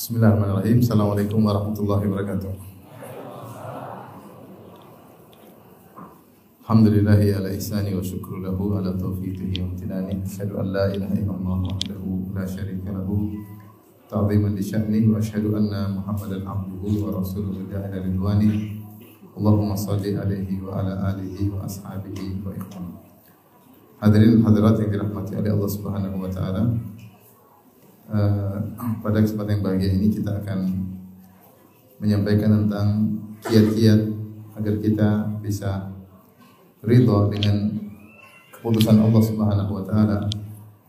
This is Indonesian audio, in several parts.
بسم الله الرحمن الرحيم السلام عليكم ورحمة الله وبركاته الحمد لله على إحسانه وشكر له على توفيقه وامتنانه أشهد أن لا إله إلا الله وحده لا شريك له تعظيما لشأنه وأشهد أن محمدا عبده ورسوله دعا إلى رضوانه اللهم صل عليه وعلى آله وأصحابه وإخوانه حاضرين الحضرات عند رحمة الله سبحانه وتعالى Uh, pada kesempatan yang bahagia ini kita akan menyampaikan tentang kiat-kiat agar kita bisa ridho dengan keputusan Allah Subhanahu wa taala.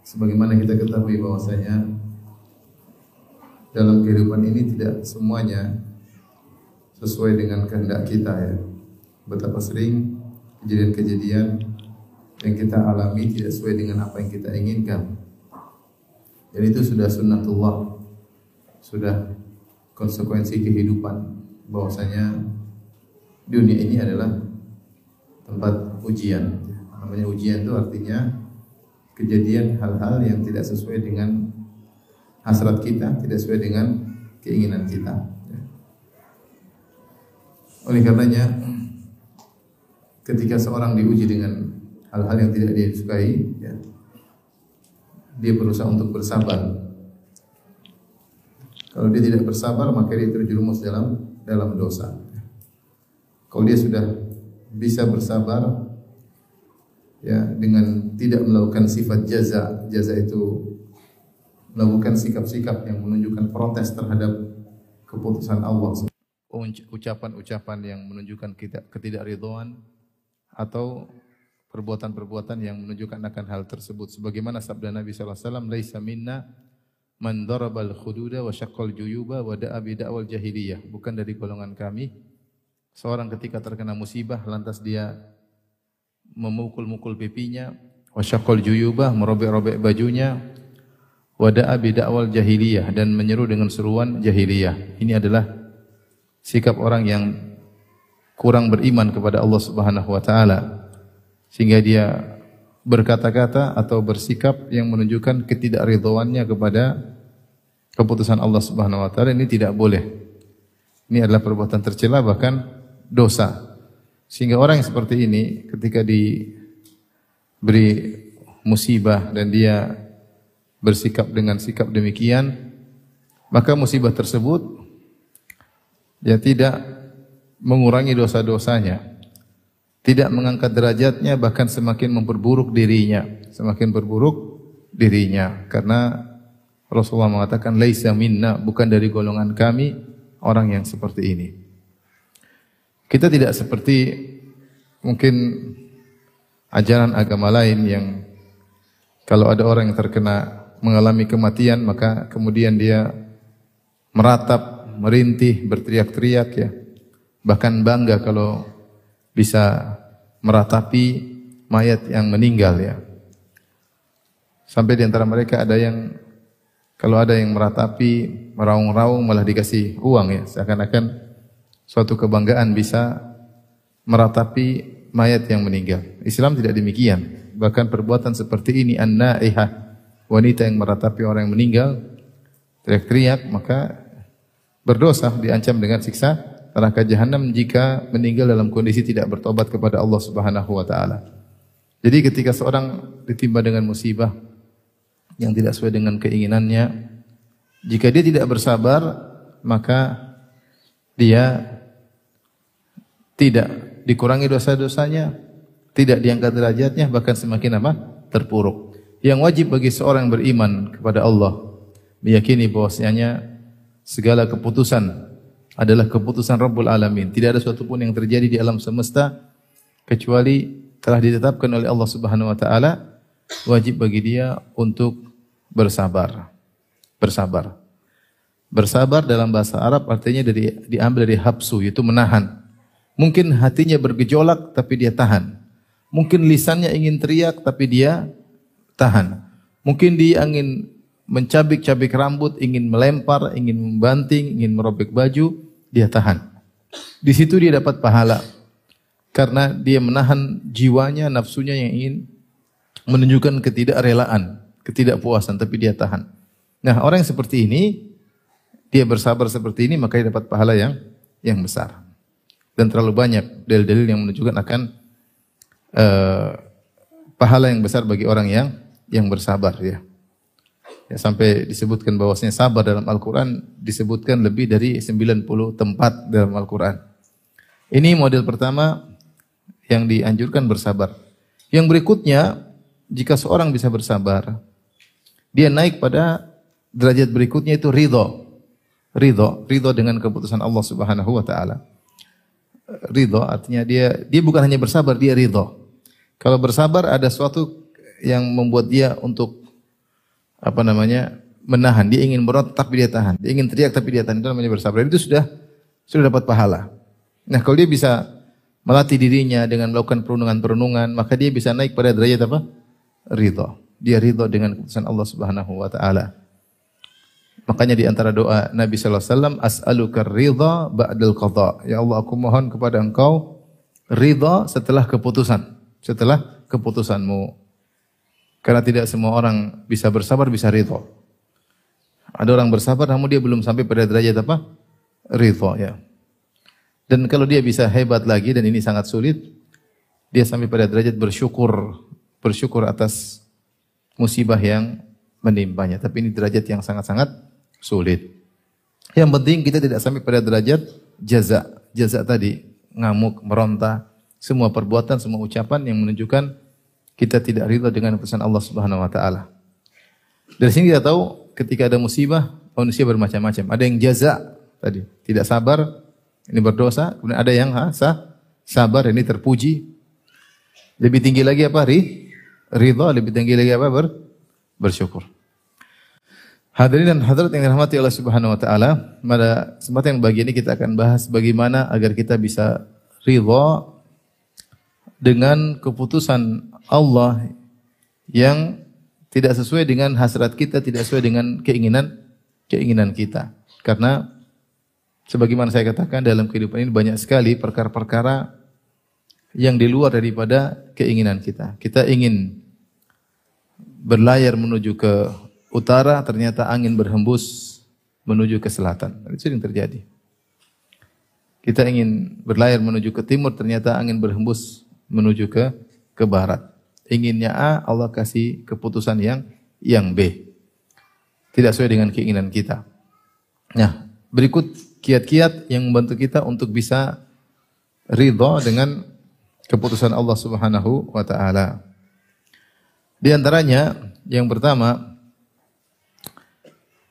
Sebagaimana kita ketahui bahwasanya dalam kehidupan ini tidak semuanya sesuai dengan kehendak kita ya. Betapa sering kejadian-kejadian yang kita alami tidak sesuai dengan apa yang kita inginkan. Dan itu sudah sunnatullah, sudah konsekuensi kehidupan bahwasanya dunia ini adalah tempat ujian. Namanya ujian itu artinya kejadian hal-hal yang tidak sesuai dengan hasrat kita, tidak sesuai dengan keinginan kita. Oleh karenanya, ketika seorang diuji dengan hal-hal yang tidak dia sukai, dia berusaha untuk bersabar. Kalau dia tidak bersabar, maka dia terjerumus dalam dalam dosa. Kalau dia sudah bisa bersabar, ya dengan tidak melakukan sifat jaza, jaza itu melakukan sikap-sikap yang menunjukkan protes terhadap keputusan Allah. Ucapan-ucapan yang menunjukkan ketidakridhoan atau perbuatan-perbuatan yang menunjukkan akan hal tersebut. Sebagaimana sabda Nabi wasallam laisa minna man darabal khududa wa syaqqal juyuba wa da'a bi da'wal jahiliyah. Bukan dari golongan kami. Seorang ketika terkena musibah lantas dia memukul-mukul pipinya wa syaqqal juyuba merobek-robek bajunya wa da'a bi da'wal jahiliyah dan menyeru dengan seruan jahiliyah. Ini adalah sikap orang yang kurang beriman kepada Allah Subhanahu wa taala sehingga dia berkata-kata atau bersikap yang menunjukkan ketidakridhoannya kepada keputusan Allah Subhanahu wa taala ini tidak boleh. Ini adalah perbuatan tercela bahkan dosa. Sehingga orang yang seperti ini ketika diberi musibah dan dia bersikap dengan sikap demikian, maka musibah tersebut dia tidak mengurangi dosa-dosanya tidak mengangkat derajatnya bahkan semakin memperburuk dirinya, semakin berburuk dirinya karena Rasulullah mengatakan laisa minna bukan dari golongan kami orang yang seperti ini. Kita tidak seperti mungkin ajaran agama lain yang kalau ada orang yang terkena mengalami kematian maka kemudian dia meratap, merintih, berteriak-teriak ya. Bahkan bangga kalau bisa meratapi mayat yang meninggal ya. Sampai di antara mereka ada yang kalau ada yang meratapi, meraung-raung malah dikasih uang ya. Seakan-akan suatu kebanggaan bisa meratapi mayat yang meninggal. Islam tidak demikian. Bahkan perbuatan seperti ini an-naihah, wanita yang meratapi orang yang meninggal, teriak-teriak maka berdosa diancam dengan siksa neraka jahanam jika meninggal dalam kondisi tidak bertobat kepada Allah Subhanahu wa taala. Jadi ketika seorang ditimpa dengan musibah yang tidak sesuai dengan keinginannya, jika dia tidak bersabar, maka dia tidak dikurangi dosa-dosanya, tidak diangkat derajatnya, bahkan semakin apa? terpuruk. Yang wajib bagi seorang beriman kepada Allah meyakini bahwasanya segala keputusan adalah keputusan Rabbul Alamin. Tidak ada sesuatu pun yang terjadi di alam semesta kecuali telah ditetapkan oleh Allah Subhanahu wa taala wajib bagi dia untuk bersabar. Bersabar. Bersabar dalam bahasa Arab artinya dari diambil dari habsu yaitu menahan. Mungkin hatinya bergejolak tapi dia tahan. Mungkin lisannya ingin teriak tapi dia tahan. Mungkin dia ingin mencabik-cabik rambut, ingin melempar, ingin membanting, ingin merobek baju, dia tahan. Di situ dia dapat pahala. Karena dia menahan jiwanya, nafsunya yang ingin menunjukkan ketidakrelaan, ketidakpuasan, tapi dia tahan. Nah, orang yang seperti ini, dia bersabar seperti ini maka dia dapat pahala yang yang besar. Dan terlalu banyak dalil-dalil yang menunjukkan akan uh, pahala yang besar bagi orang yang yang bersabar ya. Ya, sampai disebutkan bahwasanya sabar dalam Al-Quran disebutkan lebih dari 90 tempat dalam Al-Quran. Ini model pertama yang dianjurkan bersabar. Yang berikutnya, jika seorang bisa bersabar, dia naik pada derajat berikutnya itu ridho. Ridho, ridho dengan keputusan Allah Subhanahu wa taala. Ridho artinya dia dia bukan hanya bersabar, dia ridho. Kalau bersabar ada suatu yang membuat dia untuk apa namanya menahan. Dia ingin berontak tapi dia tahan. Dia ingin teriak tapi dia tahan. Itu namanya bersabar. Itu sudah sudah dapat pahala. Nah kalau dia bisa melatih dirinya dengan melakukan perundungan-perundungan, maka dia bisa naik pada derajat apa? Ridho. Dia ridho dengan keputusan Allah Subhanahu wa taala. Makanya di antara doa Nabi sallallahu alaihi wasallam, as'aluka ridha ba'dal qadha. Ya Allah, aku mohon kepada Engkau ridha setelah keputusan, setelah keputusanmu. Karena tidak semua orang bisa bersabar, bisa ridho. Ada orang bersabar namun dia belum sampai pada derajat apa? Ridho ya. Dan kalau dia bisa hebat lagi dan ini sangat sulit, dia sampai pada derajat bersyukur, bersyukur atas musibah yang menimpanya. Tapi ini derajat yang sangat-sangat sulit. Yang penting kita tidak sampai pada derajat jaza. Jaza tadi, ngamuk, meronta, semua perbuatan, semua ucapan yang menunjukkan kita tidak ridha dengan pesan Allah Subhanahu wa taala. Dari sini kita tahu ketika ada musibah, manusia bermacam-macam. Ada yang jaza tadi, tidak sabar, ini berdosa, kemudian ada yang ha, sah, sabar, ini terpuji. Lebih tinggi lagi apa? Ri, ridha, lebih tinggi lagi apa? Ber, bersyukur. Hadirin dan hadirat yang dirahmati Allah Subhanahu wa taala, pada kesempatan yang bagi ini kita akan bahas bagaimana agar kita bisa ridha dengan keputusan Allah yang tidak sesuai dengan hasrat kita, tidak sesuai dengan keinginan keinginan kita. Karena sebagaimana saya katakan dalam kehidupan ini banyak sekali perkara-perkara yang di luar daripada keinginan kita. Kita ingin berlayar menuju ke utara, ternyata angin berhembus menuju ke selatan. Itu yang terjadi. Kita ingin berlayar menuju ke timur, ternyata angin berhembus menuju ke ke barat. Inginnya A, Allah kasih keputusan yang yang B. Tidak sesuai dengan keinginan kita. Nah, berikut kiat-kiat yang membantu kita untuk bisa ridho dengan keputusan Allah Subhanahu wa taala. Di antaranya yang pertama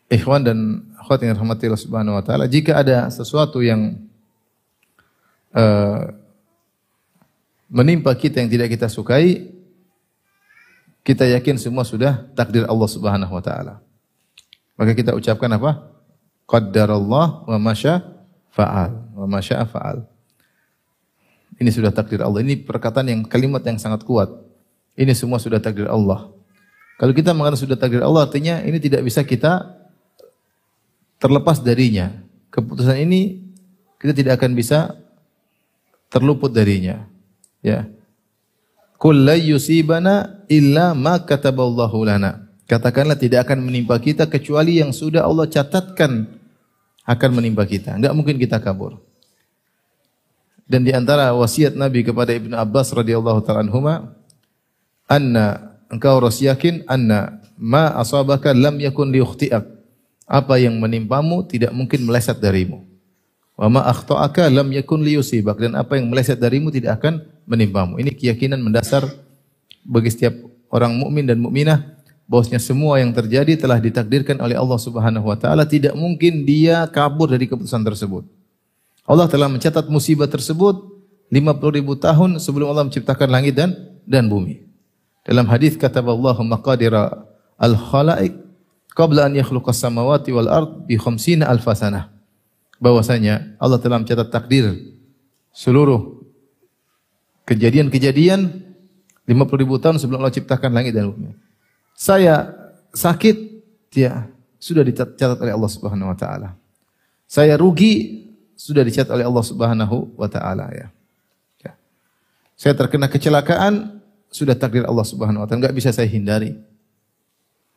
ikhwan dan akhwat yang rahmati Allah Subhanahu wa taala, jika ada sesuatu yang uh, menimpa kita yang tidak kita sukai, kita yakin semua sudah takdir Allah Subhanahu wa taala. Maka kita ucapkan apa? Qaddarallah wa masya fa'al. Wa masya fa'al. Ini sudah takdir Allah. Ini perkataan yang kalimat yang sangat kuat. Ini semua sudah takdir Allah. Kalau kita mengatakan sudah takdir Allah artinya ini tidak bisa kita terlepas darinya. Keputusan ini kita tidak akan bisa terluput darinya. Ya. Qul yusibana illa ma kataballahu lana. Katakanlah tidak akan menimpa kita kecuali yang sudah Allah catatkan akan menimpa kita. Enggak mungkin kita kabur. Dan di antara wasiat Nabi kepada Ibnu Abbas radhiyallahu taala anhuma, anna engkau harus yakin anna ma asabaka lam yakun liukhti'ak. Apa yang menimpamu tidak mungkin meleset darimu. Wa ma akhta'aka lam yakun liyusibak dan apa yang meleset darimu tidak akan menimpamu. Ini keyakinan mendasar bagi setiap orang mukmin dan mukminah bahwasanya semua yang terjadi telah ditakdirkan oleh Allah Subhanahu wa taala, tidak mungkin dia kabur dari keputusan tersebut. Allah telah mencatat musibah tersebut 50 ribu tahun sebelum Allah menciptakan langit dan dan bumi. Dalam hadis kata Allah maqadira al-khalaiq qabla an yakhluqas samawati wal ard bi khamsina alf sanah. Bahwasanya Allah telah mencatat takdir seluruh kejadian-kejadian 50 ribu tahun sebelum Allah ciptakan langit dan bumi. Saya sakit, ya sudah dicatat oleh Allah Subhanahu wa taala. Saya rugi sudah dicatat oleh Allah Subhanahu wa taala ya. ya. Saya terkena kecelakaan sudah takdir Allah Subhanahu wa taala, enggak bisa saya hindari.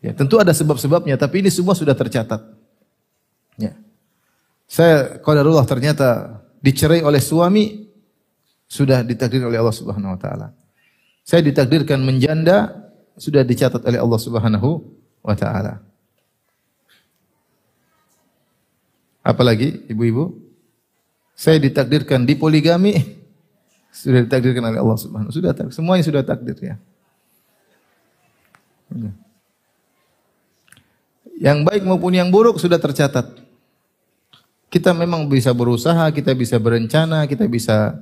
Ya, tentu ada sebab-sebabnya tapi ini semua sudah tercatat. Ya. Saya qadarullah ternyata dicerai oleh suami sudah ditakdir oleh Allah Subhanahu wa taala. Saya ditakdirkan menjanda sudah dicatat oleh Allah Subhanahu wa taala. Apalagi ibu-ibu? Saya ditakdirkan di poligami sudah ditakdirkan oleh Allah Subhanahu sudah takdir. semuanya sudah takdir ya. Yang baik maupun yang buruk sudah tercatat. Kita memang bisa berusaha, kita bisa berencana, kita bisa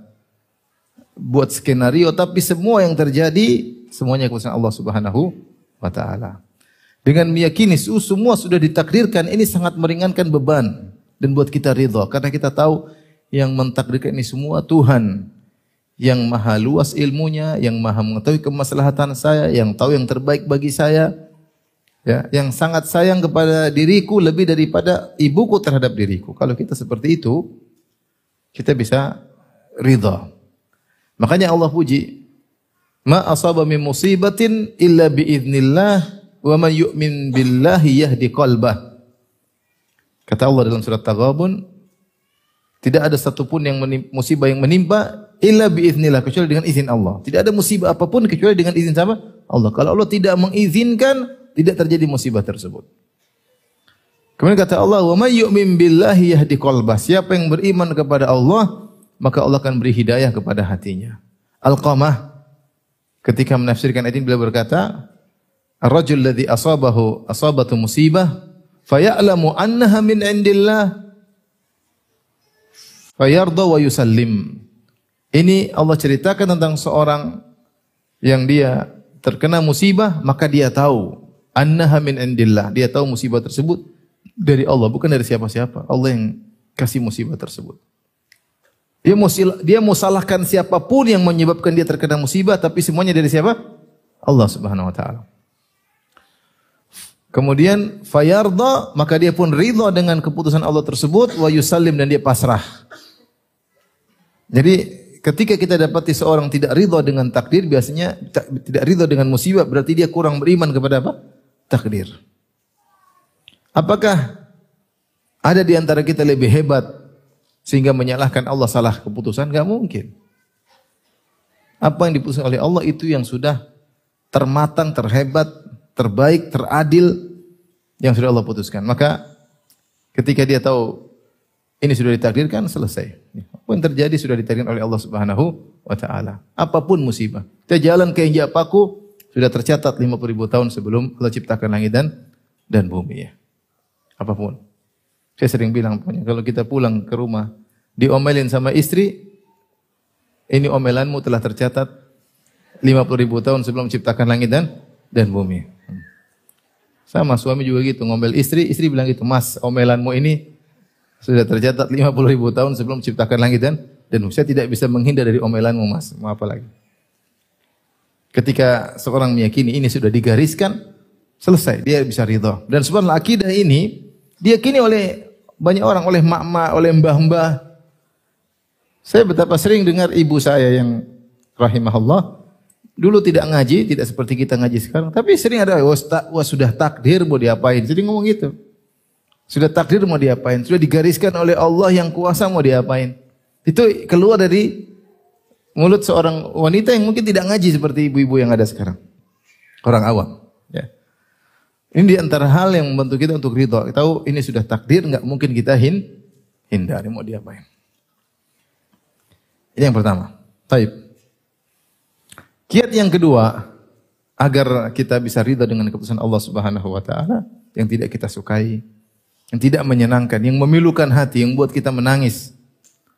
buat skenario, tapi semua yang terjadi semuanya keputusan Allah Subhanahu wa taala. Dengan meyakini semua sudah ditakdirkan, ini sangat meringankan beban dan buat kita ridha karena kita tahu yang mentakdirkan ini semua Tuhan yang maha luas ilmunya, yang maha mengetahui kemaslahatan saya, yang tahu yang terbaik bagi saya, ya, yang sangat sayang kepada diriku lebih daripada ibuku terhadap diriku. Kalau kita seperti itu, kita bisa ridha. Makanya Allah puji, "Ma asaba min musibatin illa bi idznillah wa man yu'min billahi yahdi qalbah." Kata Allah dalam surat Taghabun, tidak ada satupun yang menimpa, musibah yang menimpa illa biiznillah kecuali dengan izin Allah. Tidak ada musibah apa pun kecuali dengan izin sama Allah. Kalau Allah tidak mengizinkan, tidak terjadi musibah tersebut. Kemudian kata Allah, "Wa may yu'min billahi yahdi qalbah." Siapa yang beriman kepada Allah, maka Allah akan beri hidayah kepada hatinya. Al-Qamah ketika menafsirkan ayat ini beliau berkata, "Ar-rajul ladzi asabahu asabatu musibah faya'lamu annaha min indillah fayarda wa yusallim." Ini Allah ceritakan tentang seorang yang dia terkena musibah, maka dia tahu annaha min indillah. Dia tahu musibah tersebut dari Allah, bukan dari siapa-siapa. Allah yang kasih musibah tersebut. Dia mau dia mau salahkan siapa pun yang menyebabkan dia terkena musibah, tapi semuanya dari siapa? Allah Subhanahu wa taala. Kemudian fayarda, maka dia pun ridha dengan keputusan Allah tersebut wa yusallim dan dia pasrah. Jadi ketika kita dapati seorang tidak ridha dengan takdir, biasanya tidak ridha dengan musibah, berarti dia kurang beriman kepada apa? takdir. Apakah ada di antara kita lebih hebat sehingga menyalahkan Allah salah keputusan? Gak mungkin. Apa yang diputuskan oleh Allah itu yang sudah termatang, terhebat, terbaik, teradil yang sudah Allah putuskan. Maka ketika dia tahu ini sudah ditakdirkan, selesai. Apa yang terjadi sudah ditakdirkan oleh Allah Subhanahu wa taala. Apa pun musibah. Kita jalan ke injak paku, sudah tercatat 50 ribu tahun sebelum Allah ciptakan langit dan dan bumi ya. Apa pun. Saya sering bilang pokoknya kalau kita pulang ke rumah diomelin sama istri, ini omelanmu telah tercatat 50 ribu tahun sebelum ciptakan langit dan dan bumi. Sama suami juga gitu ngomel istri, istri bilang gitu, "Mas, omelanmu ini sudah tercatat 50 ribu tahun sebelum ciptakan langit dan dan saya tidak bisa menghindar dari omelanmu, Mas. Mau apa lagi?" Ketika seorang meyakini ini sudah digariskan, selesai, dia bisa ridho. Dan subhanallah akidah ini diyakini oleh banyak orang, oleh mak-mak, oleh mbah-mbah. Saya betapa sering dengar ibu saya yang rahimahullah, dulu tidak ngaji, tidak seperti kita ngaji sekarang, tapi sering ada, wah, wah sudah takdir mau diapain, jadi ngomong gitu. Sudah takdir mau diapain, sudah digariskan oleh Allah yang kuasa mau diapain. Itu keluar dari mulut seorang wanita yang mungkin tidak ngaji seperti ibu-ibu yang ada sekarang. Orang awam. Ya. Ini di antara hal yang membantu kita untuk ridho. Kita tahu ini sudah takdir, nggak mungkin kita hin hindari mau diapain. Ini yang pertama. Taib. Kiat yang kedua, agar kita bisa ridho dengan keputusan Allah Subhanahu wa taala yang tidak kita sukai, yang tidak menyenangkan, yang memilukan hati, yang buat kita menangis,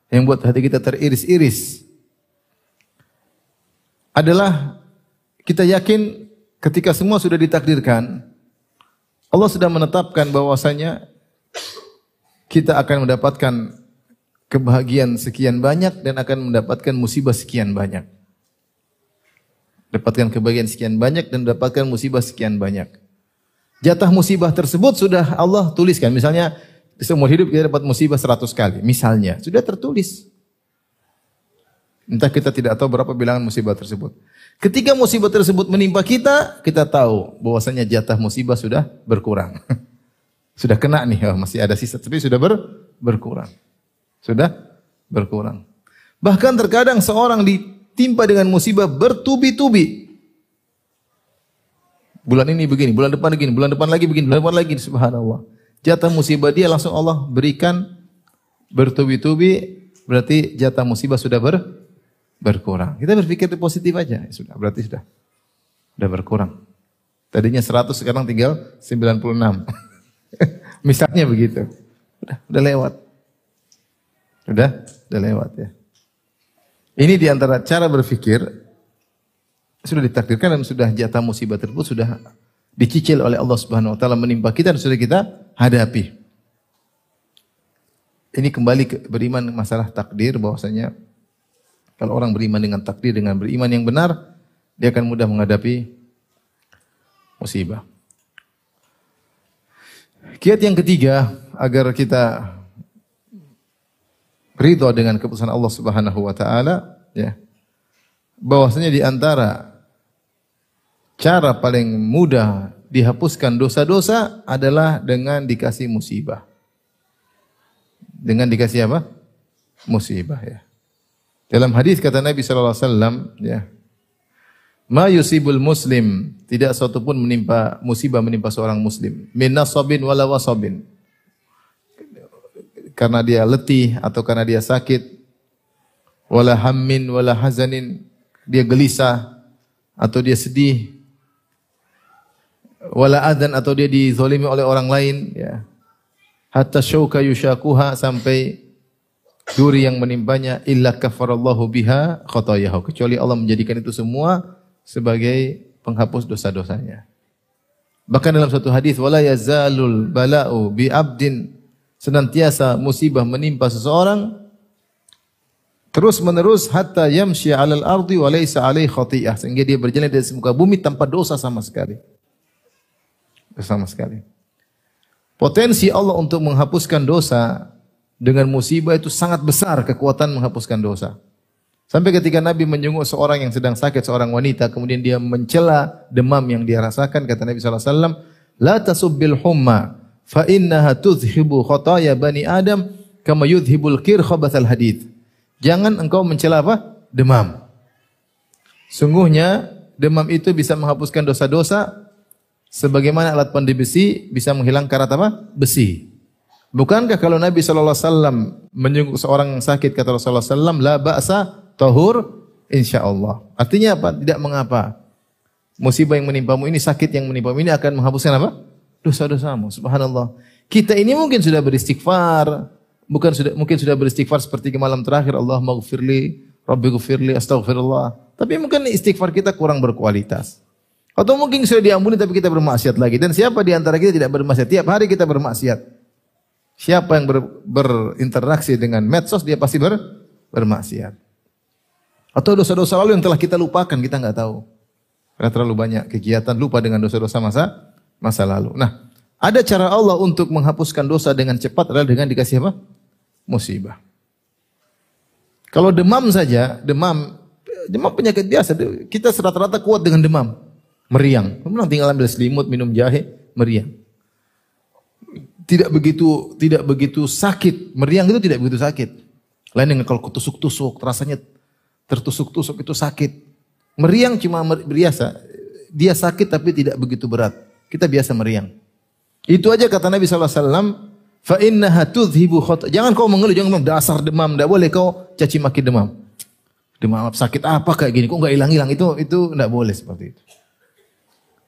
yang buat hati kita teriris-iris adalah kita yakin ketika semua sudah ditakdirkan, Allah sudah menetapkan bahwasanya kita akan mendapatkan kebahagiaan sekian banyak dan akan mendapatkan musibah sekian banyak. Dapatkan kebahagiaan sekian banyak dan mendapatkan musibah sekian banyak. Jatah musibah tersebut sudah Allah tuliskan. Misalnya seumur hidup kita dapat musibah 100 kali. Misalnya, sudah tertulis. Entah kita tidak tahu berapa bilangan musibah tersebut. Ketika musibah tersebut menimpa kita, kita tahu bahwasanya jatah musibah sudah berkurang. sudah kena nih, oh, masih ada sisa, tapi sudah ber, berkurang. Sudah berkurang. Bahkan terkadang seorang ditimpa dengan musibah bertubi-tubi. Bulan ini begini, bulan depan begini, bulan depan lagi begini, bulan depan lagi subhanallah. Jatah musibah dia langsung Allah berikan bertubi-tubi berarti jatah musibah sudah ber, berkurang. Kita berpikir positif aja, ya sudah berarti sudah sudah berkurang. Tadinya 100 sekarang tinggal 96. Misalnya begitu. Udah, udah lewat. Udah, udah lewat ya. Ini di antara cara berpikir sudah ditakdirkan dan sudah jatah musibah tersebut sudah dicicil oleh Allah Subhanahu wa taala menimpa kita dan sudah kita hadapi. Ini kembali ke beriman masalah takdir bahwasanya kalau orang beriman dengan takdir dengan beriman yang benar, dia akan mudah menghadapi musibah. Kiat yang ketiga agar kita ridho dengan keputusan Allah Subhanahu wa taala ya. Bahwasanya di antara cara paling mudah dihapuskan dosa-dosa adalah dengan dikasih musibah. Dengan dikasih apa? Musibah ya. Dalam hadis kata Nabi sallallahu alaihi wasallam ya. Ma yusibul muslim, tidak suatu pun menimpa musibah menimpa seorang muslim. Min nasabin wala wasabin. Karena dia letih atau karena dia sakit. Wala hammin wala hazanin, dia gelisah atau dia sedih. Wala adan atau dia dizolimi oleh orang lain ya hatta syauka yushakuha sampai duri yang menimpanya illa kafarallahu biha khotayahu kecuali Allah menjadikan itu semua sebagai penghapus dosa-dosanya. Bahkan dalam satu hadis wala yazalul bala'u bi abdin senantiasa musibah menimpa seseorang terus menerus hatta yamshi 'alal ardi wa laysa 'alaihi khati'ah sehingga dia berjalan di muka bumi tanpa dosa sama sekali. Sama sekali. Potensi Allah untuk menghapuskan dosa dengan musibah itu sangat besar kekuatan menghapuskan dosa. Sampai ketika Nabi menjenguk seorang yang sedang sakit, seorang wanita, kemudian dia mencela demam yang dia rasakan, kata Nabi SAW, La tasubbil humma, fa innaha tuzhibu khotaya bani Adam, kama yudhibul kir khobathal hadid. Jangan engkau mencela apa? Demam. Sungguhnya demam itu bisa menghapuskan dosa-dosa Sebagaimana alat pandai besi bisa menghilangkan karat apa? Besi. Bukankah kalau Nabi sallallahu alaihi wasallam menyungguh seorang yang sakit kata Rasulullah sallallahu la ba'sa tahur insyaallah. Artinya apa? Tidak mengapa. Musibah yang menimpamu ini, sakit yang menimpamu ini akan menghapuskan apa? Dosa-dosamu. Subhanallah. Kita ini mungkin sudah beristighfar, bukan sudah mungkin sudah beristighfar seperti ke malam terakhir Allah maghfirli, Rabbi ghfirli, astaghfirullah. Tapi mungkin istighfar kita kurang berkualitas. Atau mungkin sudah diampuni tapi kita bermaksiat lagi. Dan siapa di antara kita tidak bermaksiat? Tiap hari kita bermaksiat. Siapa yang ber, berinteraksi dengan medsos dia pasti ber, bermaksiat. Atau dosa-dosa lalu yang telah kita lupakan kita nggak tahu. Karena terlalu banyak kegiatan lupa dengan dosa-dosa masa masa lalu. Nah, ada cara Allah untuk menghapuskan dosa dengan cepat adalah dengan dikasih apa? Musibah. Kalau demam saja, demam demam penyakit biasa. Kita rata-rata kuat dengan demam meriang. Kemudian tinggal ambil selimut, minum jahe, meriang. Tidak begitu tidak begitu sakit. Meriang itu tidak begitu sakit. Lain dengan kalau ketusuk-tusuk, rasanya tertusuk-tusuk itu sakit. Meriang cuma biasa. Dia sakit tapi tidak begitu berat. Kita biasa meriang. Itu aja kata Nabi SAW. Fa innaha tudhibu khot. Jangan kau mengeluh, jangan dasar demam, tidak boleh kau caci maki demam. Demam sakit apa kayak gini? Kok enggak hilang-hilang? Itu itu enggak boleh seperti itu.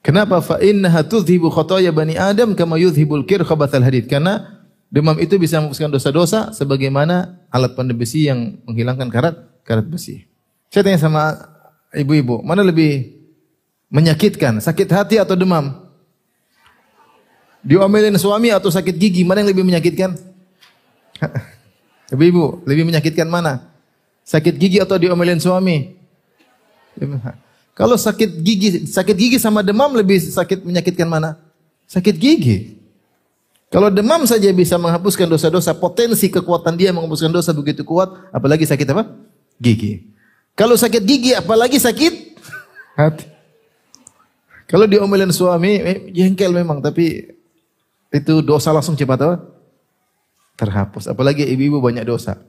Kenapa? Fa innaha tudhibu khotoya bani Adam kama yudhibul kir khabathal hadid. Karena demam itu bisa menghapuskan dosa-dosa sebagaimana alat pandai besi yang menghilangkan karat karat besi. Saya tanya sama ibu-ibu, mana lebih menyakitkan, sakit hati atau demam? Diomelin suami atau sakit gigi, mana yang lebih menyakitkan? Ibu-ibu, lebih menyakitkan mana? Sakit gigi atau diomelin suami? Kalau sakit gigi, sakit gigi sama demam lebih sakit menyakitkan mana? Sakit gigi. Kalau demam saja bisa menghapuskan dosa-dosa, potensi kekuatan dia menghapuskan dosa begitu kuat, apalagi sakit apa? Gigi. Kalau sakit gigi, apalagi sakit hati. Kalau diomelin suami, eh, jengkel memang, tapi itu dosa langsung cepat apa? terhapus. Apalagi ibu-ibu banyak dosa.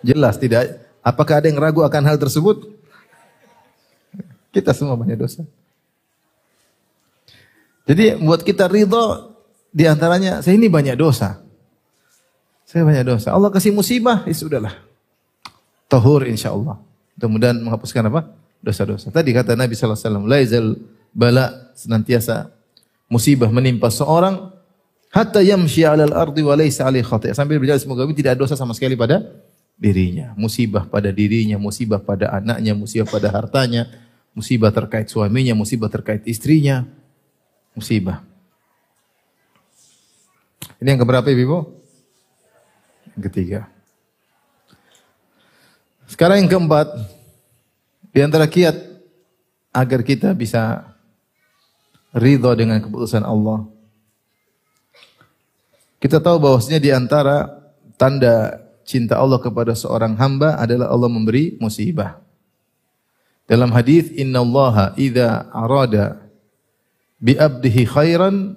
Jelas tidak. Apakah ada yang ragu akan hal tersebut? Kita semua banyak dosa. Jadi buat kita ridho di antaranya saya ini banyak dosa. Saya banyak dosa. Allah kasih musibah, ya sudahlah. Tahur insya Allah. Mudah-mudahan menghapuskan apa? Dosa-dosa. Tadi kata Nabi SAW, Laizal bala senantiasa musibah menimpa seorang hatta yamshi 'alal ardi wa laysa 'alaihi. Sambil berjalan semoga tidak dosa sama sekali pada dirinya. Musibah pada dirinya, musibah pada anaknya, musibah pada hartanya, musibah terkait suaminya, musibah terkait istrinya. Musibah. Ini yang keberapa Ibu? Yang ketiga. Sekarang yang keempat, di antara kiat agar kita bisa ridho dengan keputusan Allah. Kita tahu bahwasanya di antara tanda cinta Allah kepada seorang hamba adalah Allah memberi musibah. Dalam hadis Inna Allah idza arada bi abdihi khairan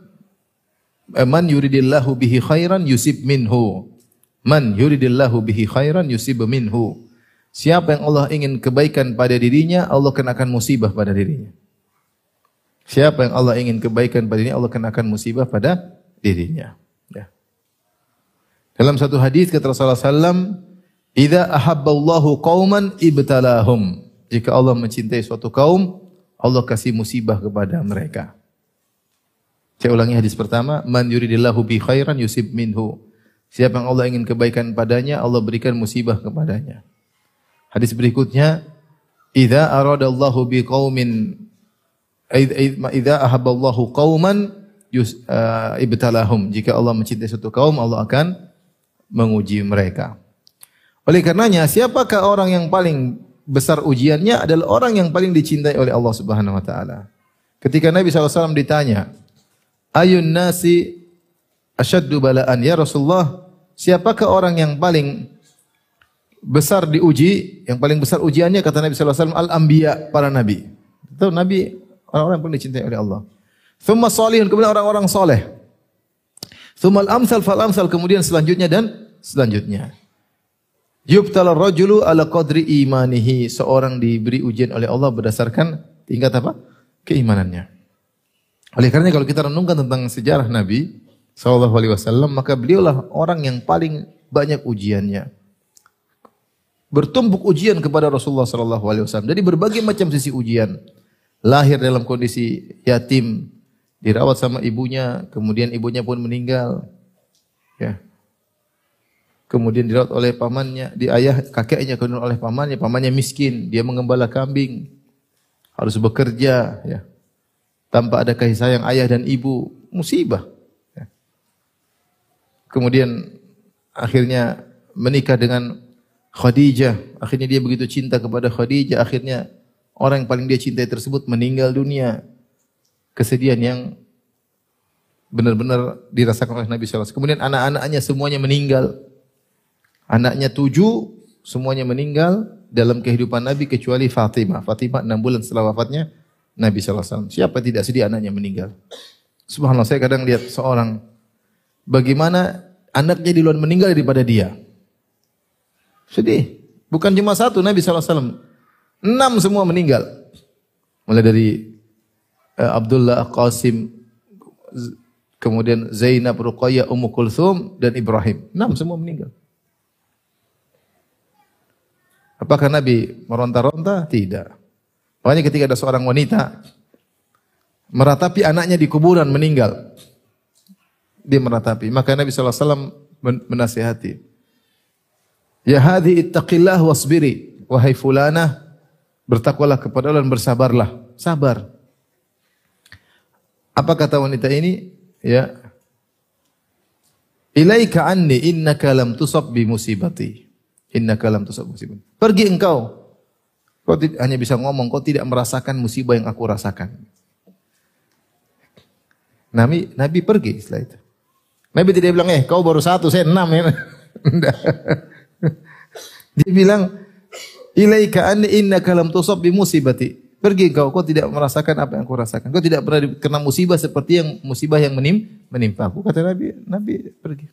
man yuridillahu bihi khairan yusib minhu Man yuridillahu bihi khairan yusib minhu. Siapa yang Allah ingin kebaikan pada dirinya, Allah kenakan musibah pada dirinya. Siapa yang Allah ingin kebaikan pada dirinya, Allah kenakan musibah pada dirinya. Ya. Dalam satu hadis kata Rasulullah SAW, "Idza ahabballahu qauman ibtalahum." Jika Allah mencintai suatu kaum, Allah kasih musibah kepada mereka. Saya ulangi hadis pertama, "Man yuridillahu bi khairan yusib minhu." Siapa yang Allah ingin kebaikan padanya, Allah berikan musibah kepadanya. Hadis berikutnya, "Idza aradallahu biqaumin idza ahabballahu qauman uh, ibtalahum." Jika Allah mencintai suatu kaum, Allah akan menguji mereka. Oleh karenanya, siapakah orang yang paling besar ujiannya adalah orang yang paling dicintai oleh Allah Subhanahu wa taala. Ketika Nabi SAW ditanya, "Ayun nasi asyaddu balaan ya Rasulullah siapakah orang yang paling besar diuji yang paling besar ujiannya kata Nabi sallallahu alaihi wasallam al anbiya para nabi itu nabi orang-orang yang paling dicintai oleh Allah thumma salihun kemudian orang-orang soleh thumma al amsal fal amsal kemudian selanjutnya dan selanjutnya yubtala rajulu ala qadri imanihi seorang diberi ujian oleh Allah berdasarkan tingkat apa keimanannya oleh karena kalau kita renungkan tentang sejarah Nabi Sallallahu Alaihi Wasallam maka beliaulah orang yang paling banyak ujiannya. Bertumpuk ujian kepada Rasulullah Sallallahu Alaihi Wasallam. Jadi berbagai macam sisi ujian. Lahir dalam kondisi yatim, dirawat sama ibunya, kemudian ibunya pun meninggal. Ya. Kemudian dirawat oleh pamannya, di ayah kakeknya kemudian oleh pamannya, pamannya miskin, dia mengembala kambing, harus bekerja, ya. Tanpa ada kasih sayang ayah dan ibu, musibah. Kemudian akhirnya menikah dengan Khadijah. Akhirnya dia begitu cinta kepada Khadijah. Akhirnya orang yang paling dia cintai tersebut meninggal dunia. Kesedihan yang benar-benar dirasakan oleh Nabi SAW. Kemudian anak-anaknya semuanya meninggal. Anaknya tujuh, semuanya meninggal dalam kehidupan Nabi kecuali Fatimah. Fatimah enam bulan setelah wafatnya Nabi SAW. Siapa tidak sedih anaknya meninggal? Subhanallah, saya kadang lihat seorang bagaimana anaknya di luar meninggal daripada dia. Sedih. Bukan cuma satu Nabi SAW. Enam semua meninggal. Mulai dari uh, Abdullah Qasim, kemudian Zainab, Ruqayyah, Ummu Kulthum, dan Ibrahim. Enam semua meninggal. Apakah Nabi meronta-ronta? Tidak. Makanya ketika ada seorang wanita meratapi anaknya di kuburan meninggal dia meratapi. Maka Nabi SAW menasihati. Ya hadhi ittaqillah wasbiri. Wahai fulanah, bertakwalah kepada Allah dan bersabarlah. Sabar. Apa kata wanita ini? Ya. Ilaika anni innaka lam tusab bi musibati. Innaka lam tusab musibati. Pergi engkau. Kau hanya bisa ngomong, kau tidak merasakan musibah yang aku rasakan. Nabi, Nabi pergi setelah itu. Nabi tidak bilang, eh kau baru satu, saya enam ya. Dia bilang, ilaika anni inna kalam tusab bi musibati. Pergi kau, kau tidak merasakan apa yang kau rasakan. Kau tidak pernah kena musibah seperti yang musibah yang menim, menimpa aku. Kata Nabi, Nabi pergi.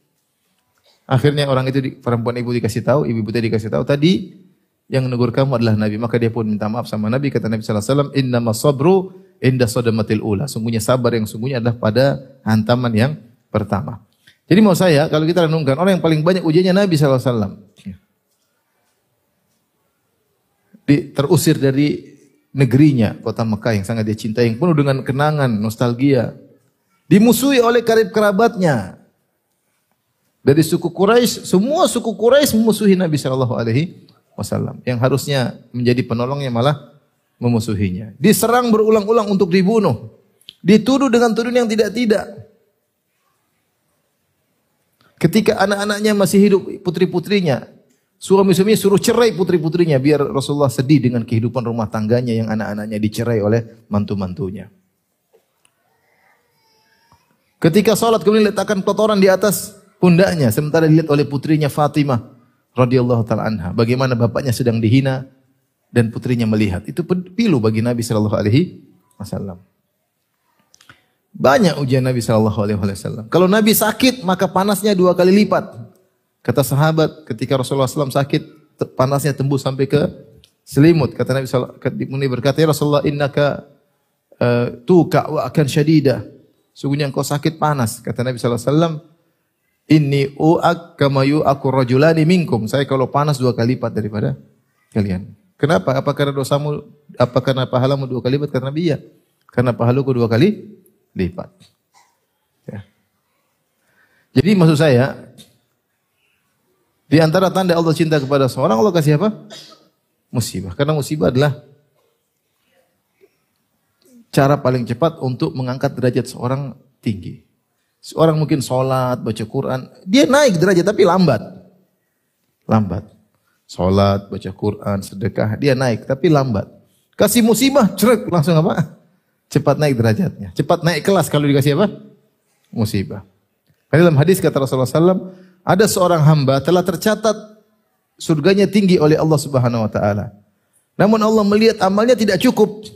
Akhirnya orang itu perempuan ibu dikasih tahu, ibu-ibu tadi dikasih tahu tadi yang menegur kamu adalah Nabi. Maka dia pun minta maaf sama Nabi. Kata Nabi sallallahu alaihi wasallam, "Innama sabru inda sadamatil ula." Sungguhnya sabar yang sungguhnya adalah pada hantaman yang pertama. Jadi mau saya kalau kita renungkan orang yang paling banyak ujiannya Nabi sallallahu alaihi wasallam. Di, terusir dari negerinya, kota Mekah yang sangat dia cintai, yang penuh dengan kenangan, nostalgia. Dimusuhi oleh karib kerabatnya, dari suku Quraisy, semua suku Quraisy memusuhi Nabi Shallallahu Alaihi Wasallam. Yang harusnya menjadi penolongnya malah memusuhinya. Diserang berulang-ulang untuk dibunuh. Dituduh dengan tuduhan yang tidak-tidak. Ketika anak-anaknya masih hidup, putri-putrinya, suami-suami suruh cerai putri-putrinya biar Rasulullah sedih dengan kehidupan rumah tangganya yang anak-anaknya dicerai oleh mantu-mantunya. Ketika sholat kemudian letakkan kotoran di atas pundaknya. Sementara dilihat oleh putrinya Fatimah radhiyallahu taala anha. Bagaimana bapaknya sedang dihina dan putrinya melihat. Itu pilu bagi Nabi sallallahu alaihi wasallam. Banyak ujian Nabi sallallahu alaihi wasallam. Kalau Nabi sakit maka panasnya dua kali lipat kata sahabat ketika Rasulullah SAW sakit panasnya tembus sampai ke selimut kata Nabi sallallahu berkata ya Rasulullah innaka uh, tuka wa akan syadida sungguhnya engkau sakit panas kata Nabi wasallam Inni u'ak kama yu'aku rajulani minkum. Saya kalau panas dua kali lipat daripada kalian. Kenapa? Apa karena dosamu, apa karena pahalamu dua kali lipat? Karena iya. Karena pahaluku dua kali lipat. Ya. Jadi maksud saya, di antara tanda Allah cinta kepada seorang, Allah kasih apa? Musibah. Karena musibah adalah cara paling cepat untuk mengangkat derajat seorang tinggi. Seorang mungkin sholat, baca Quran, dia naik derajat tapi lambat. Lambat. Sholat, baca Quran, sedekah, dia naik tapi lambat. Kasih musibah, cerek langsung apa? Cepat naik derajatnya. Cepat naik kelas kalau dikasih apa? Musibah. Karena dalam hadis kata Rasulullah SAW, ada seorang hamba telah tercatat surganya tinggi oleh Allah Subhanahu Wa Taala. Namun Allah melihat amalnya tidak cukup.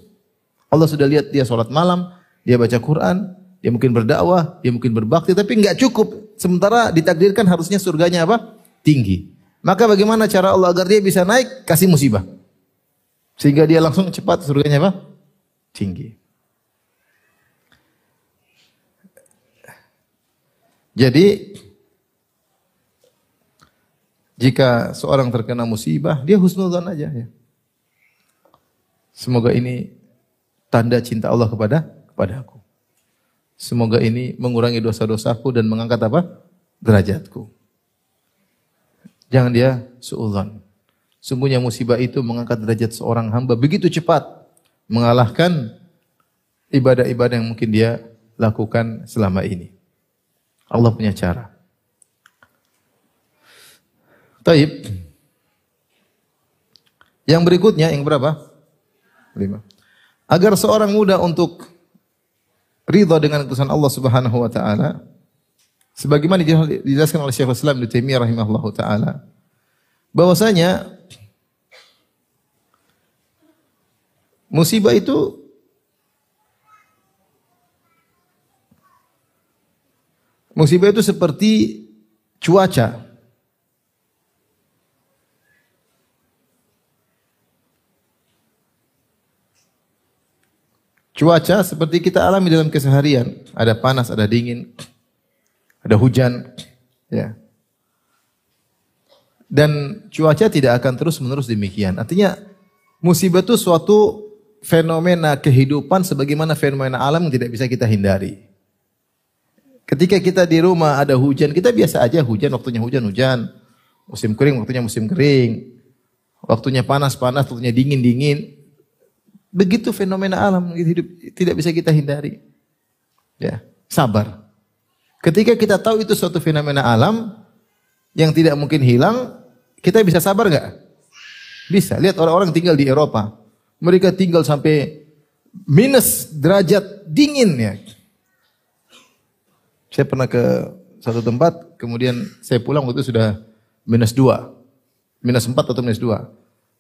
Allah sudah lihat dia sholat malam, dia baca Quran, dia mungkin berdakwah, dia mungkin berbakti, tapi enggak cukup. Sementara ditakdirkan harusnya surganya apa? Tinggi. Maka bagaimana cara Allah agar dia bisa naik? Kasih musibah. Sehingga dia langsung cepat surganya apa? Tinggi. Jadi jika seorang terkena musibah, dia husnudzon aja ya. Semoga ini tanda cinta Allah kepada aku. Semoga ini mengurangi dosa-dosaku dan mengangkat apa? Derajatku. Jangan dia suudzon. Sungguhnya musibah itu mengangkat derajat seorang hamba begitu cepat. Mengalahkan ibadah-ibadah yang mungkin dia lakukan selama ini. Allah punya cara. Taib. Yang berikutnya, yang berapa? Lima. Agar seorang muda untuk ridha dengan keputusan Allah Subhanahu wa taala sebagaimana dijelaskan oleh Syekhul Islam Ibnu Taimiyah rahimahullahu taala bahwasanya musibah itu musibah itu seperti cuaca Cuaca seperti kita alami dalam keseharian, ada panas, ada dingin, ada hujan, ya. Dan cuaca tidak akan terus-menerus demikian. Artinya musibah itu suatu fenomena kehidupan sebagaimana fenomena alam yang tidak bisa kita hindari. Ketika kita di rumah ada hujan, kita biasa aja hujan, waktunya hujan-hujan. Musim kering, waktunya musim kering. Waktunya panas-panas, waktunya dingin-dingin. Begitu fenomena alam hidup tidak bisa kita hindari. Ya, sabar. Ketika kita tahu itu suatu fenomena alam yang tidak mungkin hilang, kita bisa sabar nggak? Bisa. Lihat orang-orang tinggal di Eropa. Mereka tinggal sampai minus derajat dingin ya. Saya pernah ke satu tempat, kemudian saya pulang waktu itu sudah minus dua. Minus empat atau minus dua.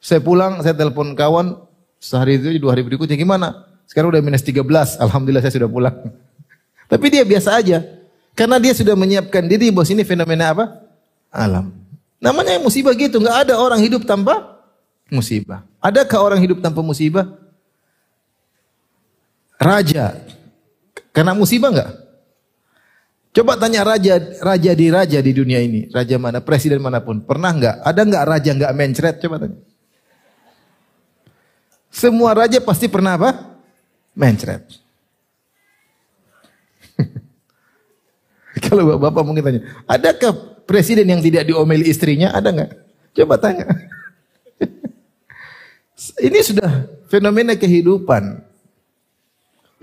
Saya pulang, saya telepon kawan, Sehari itu dua hari berikutnya gimana? Sekarang udah minus 13. Alhamdulillah saya sudah pulang. Tapi dia biasa aja. Karena dia sudah menyiapkan diri bahwa ini fenomena apa? alam. Namanya musibah gitu, nggak ada orang hidup tanpa musibah. Adakah orang hidup tanpa musibah? Raja, kena musibah nggak? Coba tanya raja, raja di raja di dunia ini, raja mana, presiden mana pun, pernah nggak? Ada nggak raja nggak mencret? Coba tanya. Semua raja pasti pernah apa? Mencret. Kalau bapak mungkin tanya, adakah presiden yang tidak diomeli istrinya? Ada nggak? Coba tanya. Ini sudah fenomena kehidupan.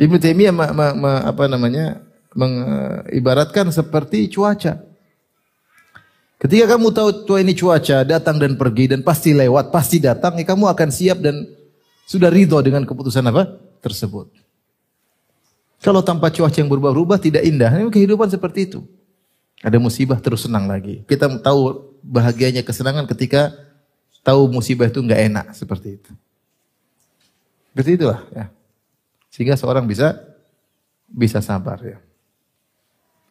Ibnu Taimiyah ma, ma, ma, apa namanya mengibaratkan seperti cuaca. Ketika kamu tahu tua ini cuaca datang dan pergi dan pasti lewat, pasti datang, ya kamu akan siap dan sudah ridho dengan keputusan apa tersebut. Kalau tanpa cuaca yang berubah-ubah tidak indah. Ini kehidupan seperti itu. Ada musibah terus senang lagi. Kita tahu bahagianya kesenangan ketika tahu musibah itu nggak enak seperti itu. Seperti itulah ya. Sehingga seorang bisa bisa sabar ya.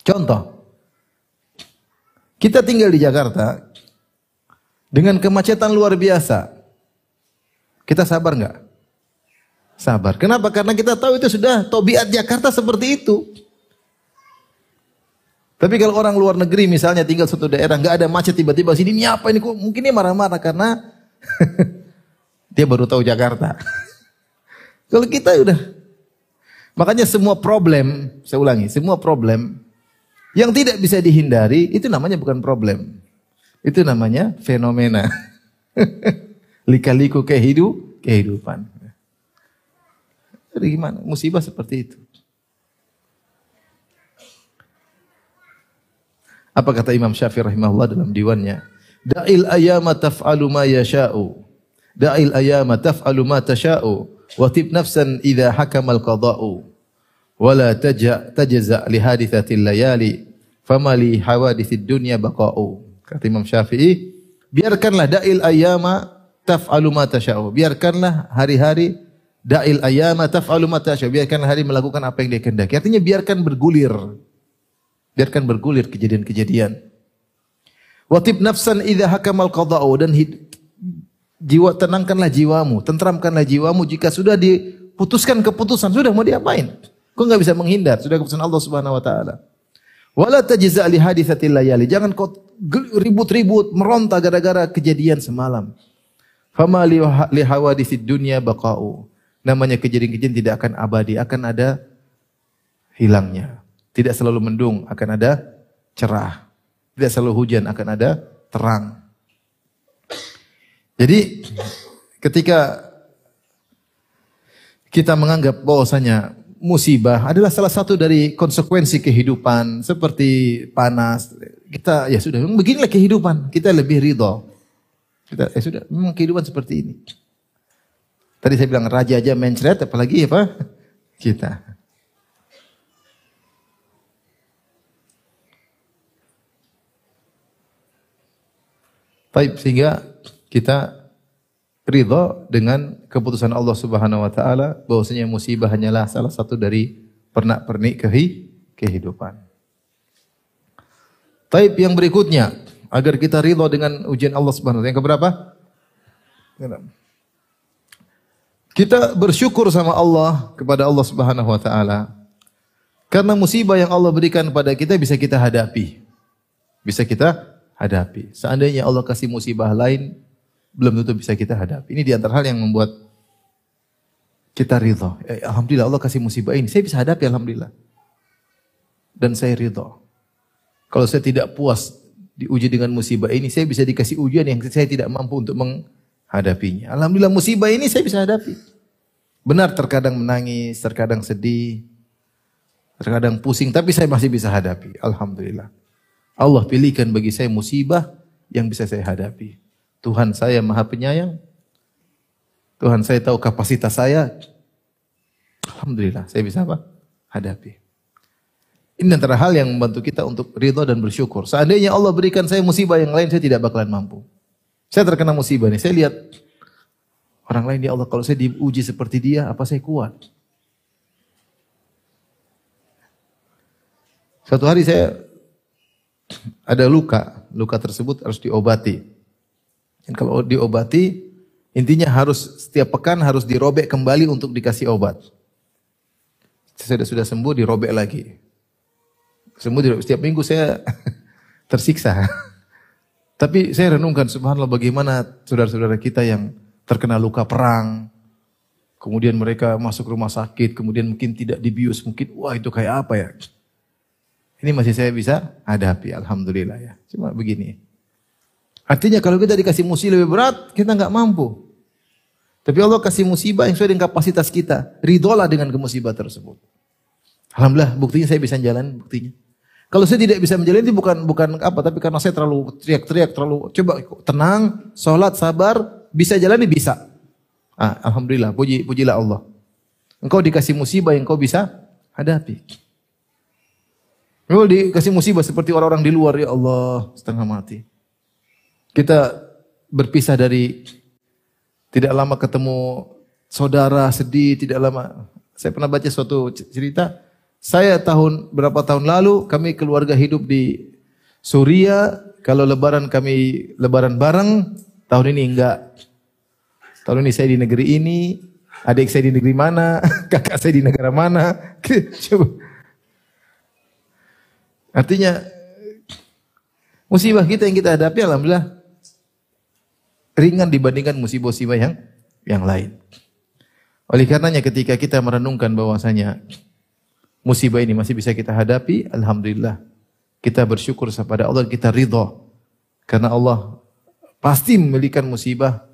Contoh, kita tinggal di Jakarta dengan kemacetan luar biasa. Kita sabar nggak? Sabar. Kenapa? Karena kita tahu itu sudah tobiat Jakarta seperti itu. Tapi kalau orang luar negeri misalnya tinggal satu daerah nggak ada macet tiba-tiba sini ini apa ini mungkin dia marah-marah karena dia baru tahu Jakarta. kalau kita udah Makanya semua problem, saya ulangi, semua problem yang tidak bisa dihindari itu namanya bukan problem. Itu namanya fenomena. Lika-liku kehidup, kehidupan. Jadi gimana? Musibah seperti itu. Apa kata Imam Syafi'i rahimahullah dalam diwannya? Da'il ayama taf'alu ma yasha'u. Da'il ayama taf'alu ma tasha'u. Watib nafsan idha hakamal qada'u wala taja tajza li hadithatil layali fama li hawadithid dunya baqa'u kata Imam Syafi'i biarkanlah da'il ayyama taf'alu ma tasha'u biarkanlah hari-hari da'il ayyama taf'alu ma tasha'u biarkanlah hari melakukan apa yang dia kehendaki. Artinya biarkan bergulir. Biarkan bergulir kejadian-kejadian. Watib nafsan idza hakamal qada'u. Dan jiwa tenangkanlah jiwamu. Tentramkanlah jiwamu. Jika sudah diputuskan keputusan sudah mau diapain? Kau nggak bisa menghindar, sudah keputusan Allah Subhanahu wa taala. Wala tajza li haditsatil layali. Jangan kau ribut-ribut, meronta gara-gara kejadian semalam. Fama li hawaditsid dunya baqa'u. Namanya kejadian-kejadian tidak akan abadi, akan ada hilangnya. Tidak selalu mendung, akan ada cerah. Tidak selalu hujan, akan ada terang. Jadi ketika kita menganggap bahwasanya musibah adalah salah satu dari konsekuensi kehidupan seperti panas. Kita ya sudah, beginilah kehidupan. Kita lebih ridho. Kita ya sudah, memang kehidupan seperti ini. Tadi saya bilang raja aja mencret, apalagi apa? Kita. Baik, sehingga kita ridho dengan keputusan Allah Subhanahu wa taala bahwasanya musibah hanyalah salah satu dari pernak-pernik kehidupan. Taib yang berikutnya agar kita ridho dengan ujian Allah Subhanahu wa taala. Yang keberapa? Kita bersyukur sama Allah kepada Allah Subhanahu wa taala. Karena musibah yang Allah berikan pada kita bisa kita hadapi. Bisa kita hadapi. Seandainya Allah kasih musibah lain, belum tentu bisa kita hadapi. Ini di antara hal yang membuat kita ridho. Eh, Alhamdulillah Allah kasih musibah ini. Saya bisa hadapi Alhamdulillah. Dan saya ridho. Kalau saya tidak puas diuji dengan musibah ini, saya bisa dikasih ujian yang saya tidak mampu untuk menghadapinya. Alhamdulillah musibah ini saya bisa hadapi. Benar terkadang menangis, terkadang sedih, terkadang pusing, tapi saya masih bisa hadapi. Alhamdulillah. Allah pilihkan bagi saya musibah yang bisa saya hadapi. Tuhan saya maha penyayang. Tuhan saya tahu kapasitas saya. Alhamdulillah, saya bisa apa? Hadapi. Ini antara hal yang membantu kita untuk ridho dan bersyukur. Seandainya Allah berikan saya musibah yang lain, saya tidak bakalan mampu. Saya terkena musibah nih, saya lihat orang lain ya Allah, kalau saya diuji seperti dia, apa saya kuat? Suatu hari saya ada luka, luka tersebut harus diobati. Dan kalau diobati, intinya harus setiap pekan harus dirobek kembali untuk dikasih obat. Sudah sudah sembuh dirobek lagi. Sembuh dirobek. Setiap minggu saya tersiksa. Tapi saya renungkan subhanallah bagaimana saudara-saudara kita yang terkena luka perang, kemudian mereka masuk rumah sakit, kemudian mungkin tidak dibius, mungkin wah itu kayak apa ya? Ini masih saya bisa hadapi, alhamdulillah ya. Cuma begini. Artinya kalau kita dikasih musibah lebih berat, kita nggak mampu. Tapi Allah kasih musibah yang sesuai dengan kapasitas kita. Ridolah dengan kemusibah tersebut. Alhamdulillah, buktinya saya bisa jalan, buktinya. Kalau saya tidak bisa menjalani itu bukan bukan apa, tapi karena saya terlalu teriak-teriak, terlalu coba tenang, sholat, sabar, bisa jalani bisa. Ah, alhamdulillah, puji pujilah Allah. Engkau dikasih musibah yang kau bisa hadapi. Kalau dikasih musibah seperti orang-orang di luar, ya Allah, setengah mati. Kita berpisah dari tidak lama ketemu saudara sedih, tidak lama. Saya pernah baca suatu cerita, saya tahun berapa tahun lalu kami keluarga hidup di Suria, kalau lebaran kami lebaran bareng, tahun ini enggak. Tahun ini saya di negeri ini, adik saya di negeri mana, kakak saya di negara mana. Coba Artinya musibah kita yang kita hadapi alhamdulillah ringan dibandingkan musibah-musibah yang yang lain. Oleh karenanya ketika kita merenungkan bahwasanya musibah ini masih bisa kita hadapi, alhamdulillah kita bersyukur kepada Allah, kita ridha karena Allah pasti memberikan musibah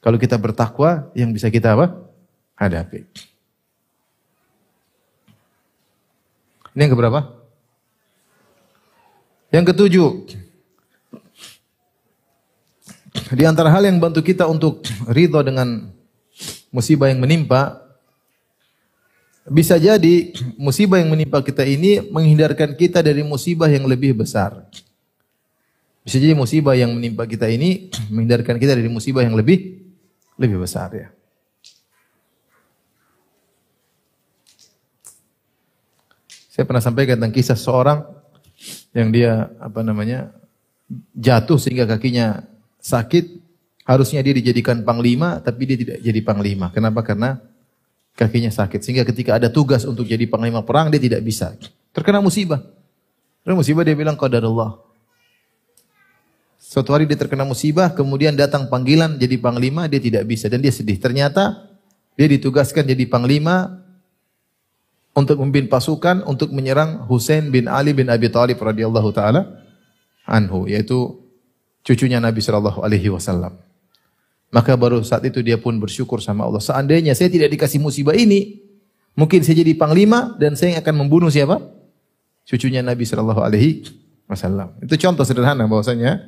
kalau kita bertakwa yang bisa kita apa? hadapi. Ini yang keberapa? Yang ketujuh, di antara hal yang bantu kita untuk ridho dengan musibah yang menimpa, bisa jadi musibah yang menimpa kita ini menghindarkan kita dari musibah yang lebih besar. Bisa jadi musibah yang menimpa kita ini menghindarkan kita dari musibah yang lebih lebih besar ya. Saya pernah sampaikan tentang kisah seorang yang dia apa namanya jatuh sehingga kakinya sakit, harusnya dia dijadikan panglima tapi dia tidak jadi panglima. Kenapa? Karena kakinya sakit. Sehingga ketika ada tugas untuk jadi panglima perang dia tidak bisa. Terkena musibah. Terkena musibah dia bilang qadarullah. Suatu hari dia terkena musibah, kemudian datang panggilan jadi panglima, dia tidak bisa dan dia sedih. Ternyata dia ditugaskan jadi panglima untuk memimpin pasukan untuk menyerang Husain bin Ali bin Abi Thalib radhiyallahu taala anhu yaitu cucunya Nabi sallallahu alaihi wasallam. Maka baru saat itu dia pun bersyukur sama Allah. Seandainya saya tidak dikasih musibah ini, mungkin saya jadi panglima dan saya akan membunuh siapa? Cucunya Nabi sallallahu alaihi wasallam. Itu contoh sederhana bahwasanya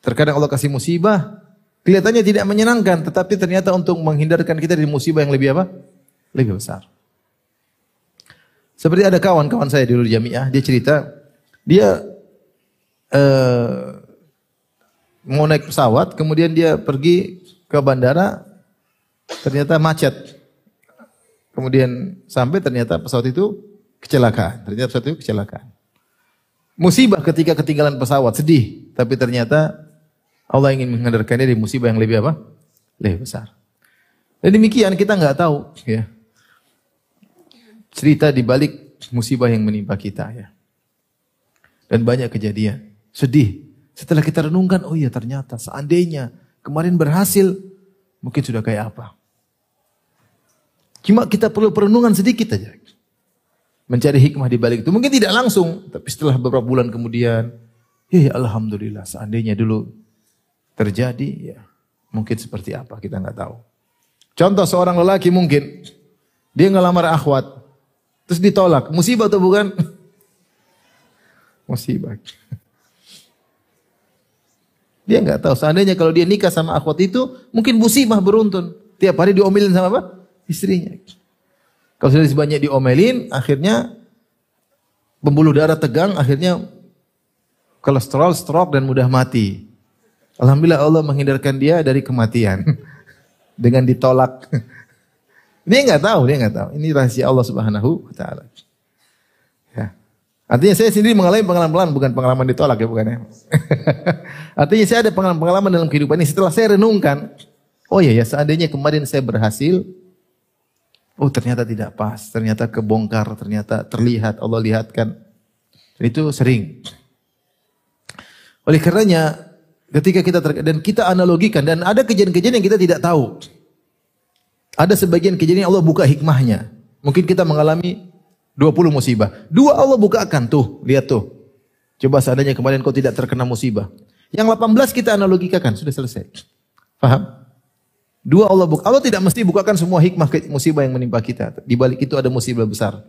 terkadang Allah kasih musibah kelihatannya tidak menyenangkan tetapi ternyata untuk menghindarkan kita dari musibah yang lebih apa? Lebih besar. Seperti ada kawan-kawan saya dulu di jamiah, dia cerita, dia uh, mau naik pesawat, kemudian dia pergi ke bandara, ternyata macet. Kemudian sampai ternyata pesawat itu kecelakaan. Ternyata pesawat itu kecelakaan. Musibah ketika ketinggalan pesawat, sedih. Tapi ternyata Allah ingin menghindarkannya dari musibah yang lebih apa? Lebih besar. Dan demikian kita nggak tahu ya cerita di balik musibah yang menimpa kita ya. Dan banyak kejadian. Sedih. Setelah kita renungkan, oh iya ternyata seandainya kemarin berhasil, mungkin sudah kayak apa. Cuma kita perlu perenungan sedikit aja. Mencari hikmah di balik itu. Mungkin tidak langsung, tapi setelah beberapa bulan kemudian, ya, ya Alhamdulillah seandainya dulu terjadi, ya mungkin seperti apa kita nggak tahu. Contoh seorang lelaki mungkin, dia ngelamar akhwat, Terus ditolak. Musibah atau bukan? Musibah. Dia nggak tahu. Seandainya kalau dia nikah sama akhwat itu, mungkin musibah beruntun. Tiap hari diomelin sama apa? Istrinya. Kalau sudah banyak diomelin, akhirnya pembuluh darah tegang, akhirnya kolesterol, stroke dan mudah mati. Alhamdulillah Allah menghindarkan dia dari kematian dengan ditolak. Dia nggak tahu, dia nggak tahu. Ini rahasia Allah Subhanahu wa taala. Ya. Artinya saya sendiri mengalami pengalaman bukan pengalaman ditolak ya bukan ya. Artinya saya ada pengalaman-pengalaman dalam kehidupan ini setelah saya renungkan, oh iya ya seandainya kemarin saya berhasil, oh ternyata tidak pas, ternyata kebongkar, ternyata terlihat, Allah lihatkan. Itu sering. Oleh karenanya ketika kita ter, dan kita analogikan dan ada kejadian-kejadian yang kita tidak tahu. Ada sebagian kejadian yang Allah buka hikmahnya. Mungkin kita mengalami 20 musibah. Dua Allah bukakan tuh, lihat tuh. Coba seandainya kemarin kau tidak terkena musibah. Yang 18 kita analogikakan, sudah selesai. Faham? Dua Allah buka. Allah tidak mesti bukakan semua hikmah musibah yang menimpa kita. Di balik itu ada musibah besar.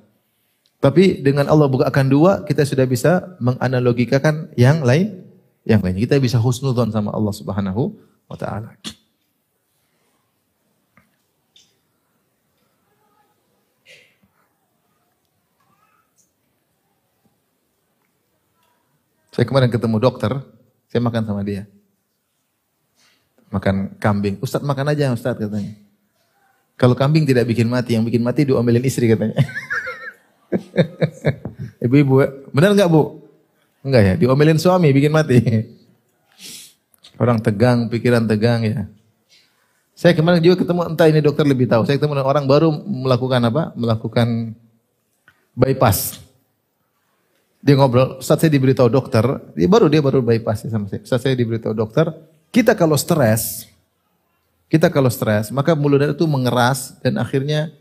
Tapi dengan Allah bukakan dua, kita sudah bisa menganalogikakan yang lain. Yang lain. Kita bisa husnudon sama Allah subhanahu wa ta'ala. Saya kemarin ketemu dokter, saya makan sama dia. Makan kambing. Ustadz makan aja Ustadz katanya. Kalau kambing tidak bikin mati, yang bikin mati diomelin istri katanya. Ibu-ibu, benar nggak bu? Enggak ya, diomelin suami bikin mati. Orang tegang, pikiran tegang ya. Saya kemarin juga ketemu, entah ini dokter lebih tahu. Saya ketemu orang baru melakukan apa? Melakukan bypass. Dia ngobrol, saat saya diberitahu dokter, dia baru dia baru bypass sama saya. Saat saya diberitahu dokter, kita kalau stres, kita kalau stres, maka mulut itu mengeras dan akhirnya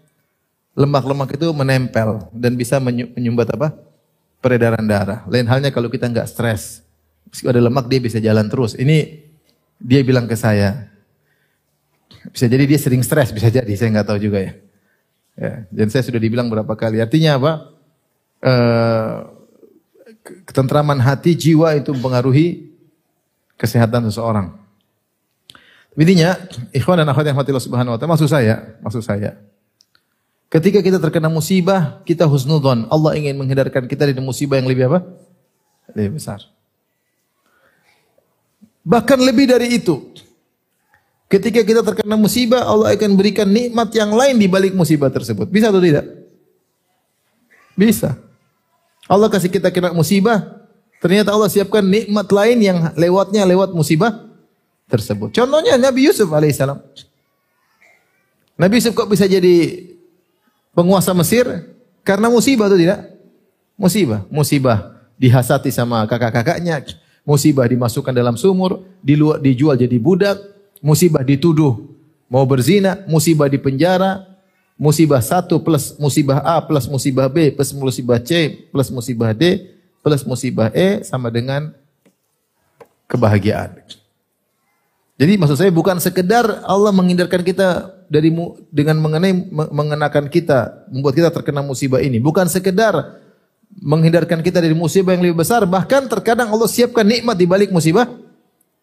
lemak-lemak itu menempel dan bisa menyumbat apa? peredaran darah. Lain halnya kalau kita nggak stres, meski ada lemak dia bisa jalan terus. Ini dia bilang ke saya, bisa jadi dia sering stres, bisa jadi saya nggak tahu juga ya. ya. Dan saya sudah dibilang berapa kali. Artinya apa? Uh, ketentraman hati, jiwa itu mempengaruhi kesehatan seseorang. Intinya, ikhwan dan akhwat yang hati Subhanahu wa taala, maksud saya, maksud saya. Ketika kita terkena musibah, kita husnudzon. Allah ingin menghindarkan kita dari musibah yang lebih apa? Lebih besar. Bahkan lebih dari itu. Ketika kita terkena musibah, Allah akan berikan nikmat yang lain di balik musibah tersebut. Bisa atau tidak? Bisa. Allah kasih kita kena musibah, ternyata Allah siapkan nikmat lain yang lewatnya lewat musibah tersebut. Contohnya Nabi Yusuf alaihissalam. Nabi Yusuf kok bisa jadi penguasa Mesir? Karena musibah atau tidak? Musibah, musibah dihasati sama kakak-kakaknya, musibah dimasukkan dalam sumur, dijual jadi budak, musibah dituduh mau berzina, musibah di penjara, musibah satu plus musibah A plus musibah B plus musibah C plus musibah D plus musibah E sama dengan kebahagiaan. Jadi maksud saya bukan sekedar Allah menghindarkan kita dari dengan mengenai mengenakan kita membuat kita terkena musibah ini, bukan sekedar menghindarkan kita dari musibah yang lebih besar, bahkan terkadang Allah siapkan nikmat di balik musibah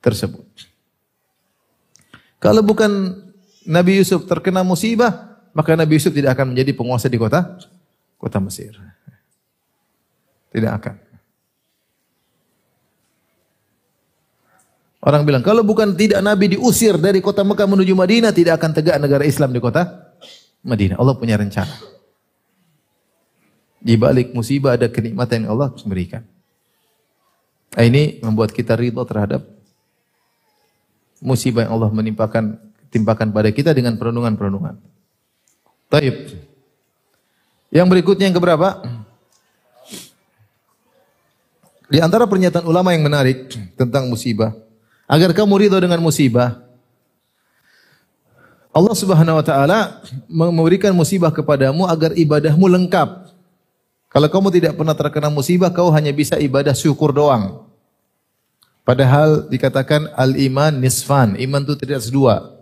tersebut. Kalau bukan Nabi Yusuf terkena musibah, maka Nabi Yusuf tidak akan menjadi penguasa di kota kota Mesir. Tidak akan. Orang bilang, kalau bukan tidak Nabi diusir dari kota Mekah menuju Madinah, tidak akan tegak negara Islam di kota Madinah. Allah punya rencana. Di balik musibah ada kenikmatan yang Allah berikan. Nah, ini membuat kita ridho terhadap musibah yang Allah menimpakan timpakan pada kita dengan perenungan-perenungan. Taib. Yang berikutnya yang keberapa? Di antara pernyataan ulama yang menarik tentang musibah, agar kamu ridho dengan musibah, Allah Subhanahu wa taala memberikan musibah kepadamu agar ibadahmu lengkap. Kalau kamu tidak pernah terkena musibah, kau hanya bisa ibadah syukur doang. Padahal dikatakan al-iman nisfan, iman itu tidak dua.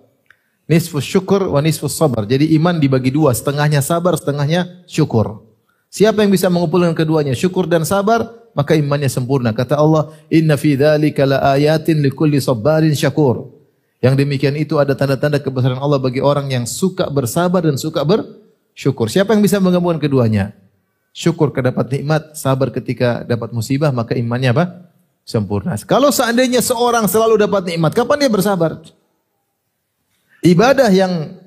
Nisfu syukur wa nisfu sabar. Jadi iman dibagi dua, setengahnya sabar, setengahnya syukur. Siapa yang bisa mengumpulkan keduanya, syukur dan sabar, maka imannya sempurna. Kata Allah, "Inna fi dzalika laayatin likulli sabarin syakur." Yang demikian itu ada tanda-tanda kebesaran Allah bagi orang yang suka bersabar dan suka bersyukur. Siapa yang bisa menggabungkan keduanya? Syukur kedapat nikmat, sabar ketika dapat musibah, maka imannya apa? Sempurna. Kalau seandainya seorang selalu dapat nikmat, kapan dia bersabar? Ibadah yang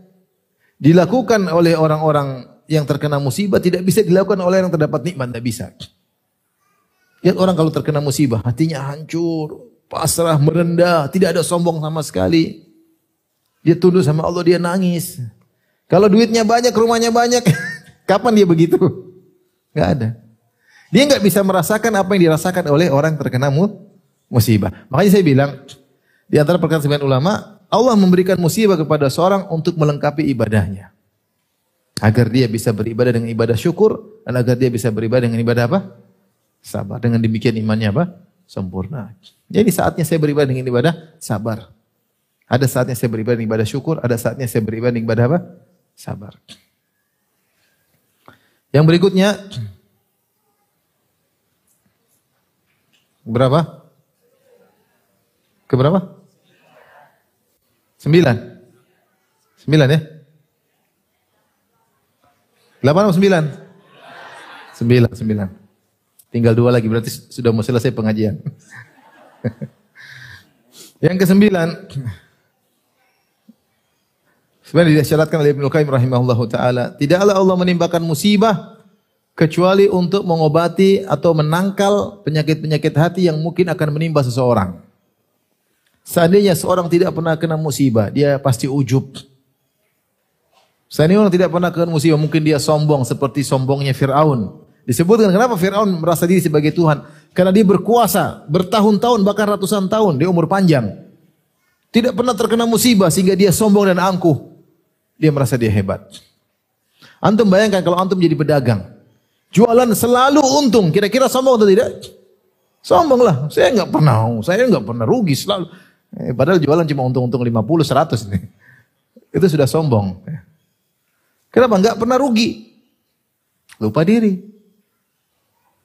dilakukan oleh orang-orang yang terkena musibah tidak bisa dilakukan oleh yang terdapat nikmat, tidak bisa. Lihat orang kalau terkena musibah, hatinya hancur, pasrah, merendah, tidak ada sombong sama sekali. Dia tunduk sama Allah, dia nangis. Kalau duitnya banyak, rumahnya banyak, kapan dia begitu? Gak ada. Dia nggak bisa merasakan apa yang dirasakan oleh orang terkena musibah. Makanya saya bilang, di antara perkataan ulama, Allah memberikan musibah kepada seorang untuk melengkapi ibadahnya. Agar dia bisa beribadah dengan ibadah syukur, dan agar dia bisa beribadah dengan ibadah apa? Sabar. Dengan demikian imannya apa? Sempurna. Jadi saatnya saya beribadah dengan ibadah sabar. Ada saatnya saya beribadah dengan ibadah syukur, ada saatnya saya beribadah dengan ibadah apa? Sabar. Yang berikutnya berapa? Keberapa? Sembilan. Sembilan ya? Delapan atau sembilan? Sembilan, sembilan. Tinggal dua lagi, berarti sudah mau selesai pengajian. Yang kesembilan, sebenarnya disyaratkan oleh Ibnu Qayyim rahimahullah taala, tidaklah Allah menimbakan musibah kecuali untuk mengobati atau menangkal penyakit-penyakit hati yang mungkin akan menimpa seseorang. Seandainya seorang tidak pernah kena musibah, dia pasti ujub. Seandainya orang tidak pernah kena musibah, mungkin dia sombong seperti sombongnya Fir'aun. Disebutkan kenapa Fir'aun merasa diri sebagai Tuhan? Karena dia berkuasa bertahun-tahun bahkan ratusan tahun, dia umur panjang. Tidak pernah terkena musibah sehingga dia sombong dan angkuh. Dia merasa dia hebat. Antum bayangkan kalau antum jadi pedagang. Jualan selalu untung. Kira-kira sombong atau tidak? Sombong lah. Saya nggak pernah, saya nggak pernah rugi selalu. Eh, padahal jualan cuma untung-untung 50, 100 ini. Itu sudah sombong. Kenapa? Enggak pernah rugi. Lupa diri.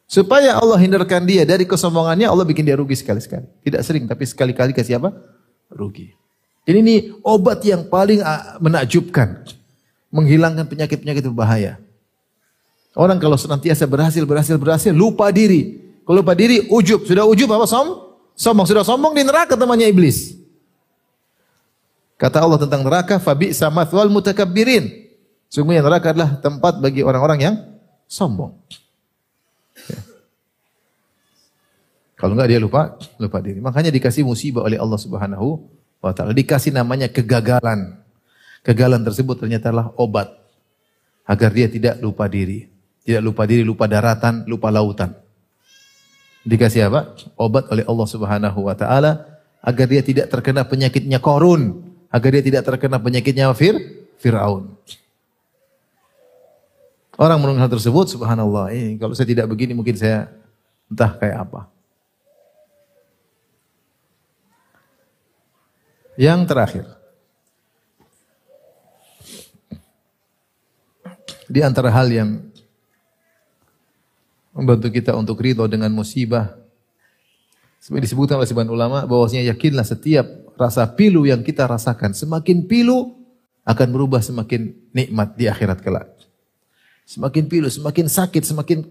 Supaya Allah hindarkan dia dari kesombongannya, Allah bikin dia rugi sekali-sekali. Tidak sering, tapi sekali-kali kasih apa? Rugi. Ini obat yang paling ah, menakjubkan. Menghilangkan penyakit-penyakit berbahaya. Orang kalau senantiasa berhasil, berhasil, berhasil, lupa diri. Kalau lupa diri, ujub. Sudah ujub apa? Som? Sombong sudah sombong di neraka temannya iblis. Kata Allah tentang neraka, fabi sama wal mutakabbirin. Sungguhnya neraka adalah tempat bagi orang-orang yang sombong. Ya. Kalau enggak dia lupa, lupa diri. Makanya dikasih musibah oleh Allah Subhanahu wa taala. Dikasih namanya kegagalan. Kegagalan tersebut ternyata adalah obat agar dia tidak lupa diri. Tidak lupa diri, lupa daratan, lupa lautan. Dikasih apa? Obat oleh Allah Subhanahu wa taala agar dia tidak terkena penyakitnya Korun, agar dia tidak terkena penyakitnya Fir Firaun. Orang mendengar hal tersebut, subhanallah, eh, kalau saya tidak begini mungkin saya entah kayak apa. Yang terakhir. Di antara hal yang membantu kita untuk ridho dengan musibah. Seperti disebutkan oleh sebagian ulama bahwasanya yakinlah setiap rasa pilu yang kita rasakan semakin pilu akan berubah semakin nikmat di akhirat kelak. Semakin pilu, semakin sakit, semakin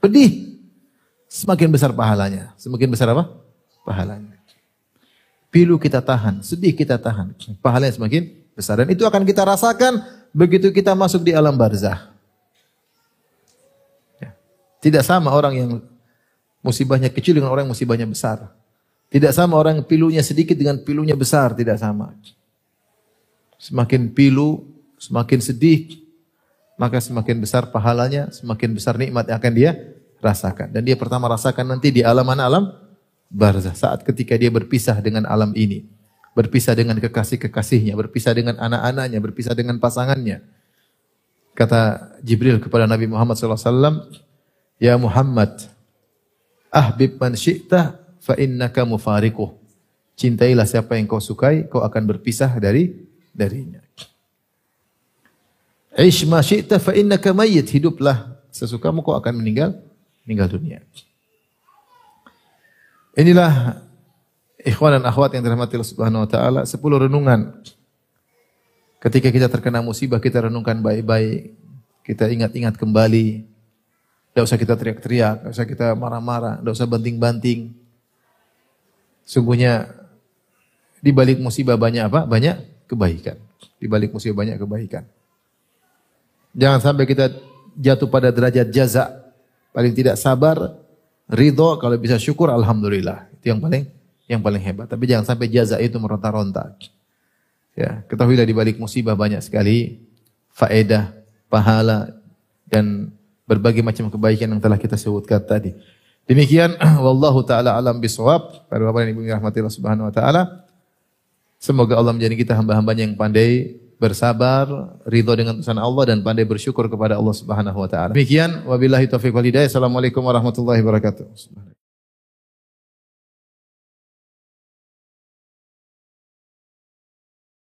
pedih, semakin besar pahalanya. Semakin besar apa? Pahalanya. Pilu kita tahan, sedih kita tahan, pahalanya semakin besar dan itu akan kita rasakan begitu kita masuk di alam barzah. Tidak sama orang yang musibahnya kecil dengan orang yang musibahnya besar. Tidak sama orang yang pilunya sedikit dengan pilunya besar, tidak sama. Semakin pilu, semakin sedih, maka semakin besar pahalanya, semakin besar nikmat yang akan dia rasakan. Dan dia pertama rasakan nanti di alam mana alam barzah saat ketika dia berpisah dengan alam ini. Berpisah dengan kekasih-kekasihnya, berpisah dengan anak-anaknya, berpisah dengan pasangannya. Kata Jibril kepada Nabi Muhammad SAW, Ya Muhammad, ahbib man syi'ta fa innaka mufariquh. Cintailah siapa yang kau sukai, kau akan berpisah dari darinya. Ish ma syi'ta fa innaka mayyit. Hiduplah sesukamu kau akan meninggal meninggal dunia. Inilah ikhwan dan akhwat yang dirahmati Allah Subhanahu wa taala, 10 renungan. Ketika kita terkena musibah, kita renungkan baik-baik. Kita ingat-ingat kembali tidak usah kita teriak-teriak, tidak usah kita marah-marah, tidak usah banting-banting. Sungguhnya di balik musibah banyak apa? Banyak kebaikan. Di balik musibah banyak kebaikan. Jangan sampai kita jatuh pada derajat jaza, paling tidak sabar, ridho, kalau bisa syukur alhamdulillah. Itu yang paling yang paling hebat. Tapi jangan sampai jaza itu meronta-ronta. Ya, ketahuilah di balik musibah banyak sekali faedah, pahala dan berbagai macam kebaikan yang telah kita sebutkan tadi. Demikian wallahu taala alam bisawab. Para bapak dan ibu yang Allah Subhanahu wa taala. Semoga Allah menjadi kita hamba-hambanya yang pandai bersabar, ridho dengan urusan Allah dan pandai bersyukur kepada Allah Subhanahu wa taala. Demikian wabillahi taufiq wal hidayah. Assalamualaikum warahmatullahi wabarakatuh.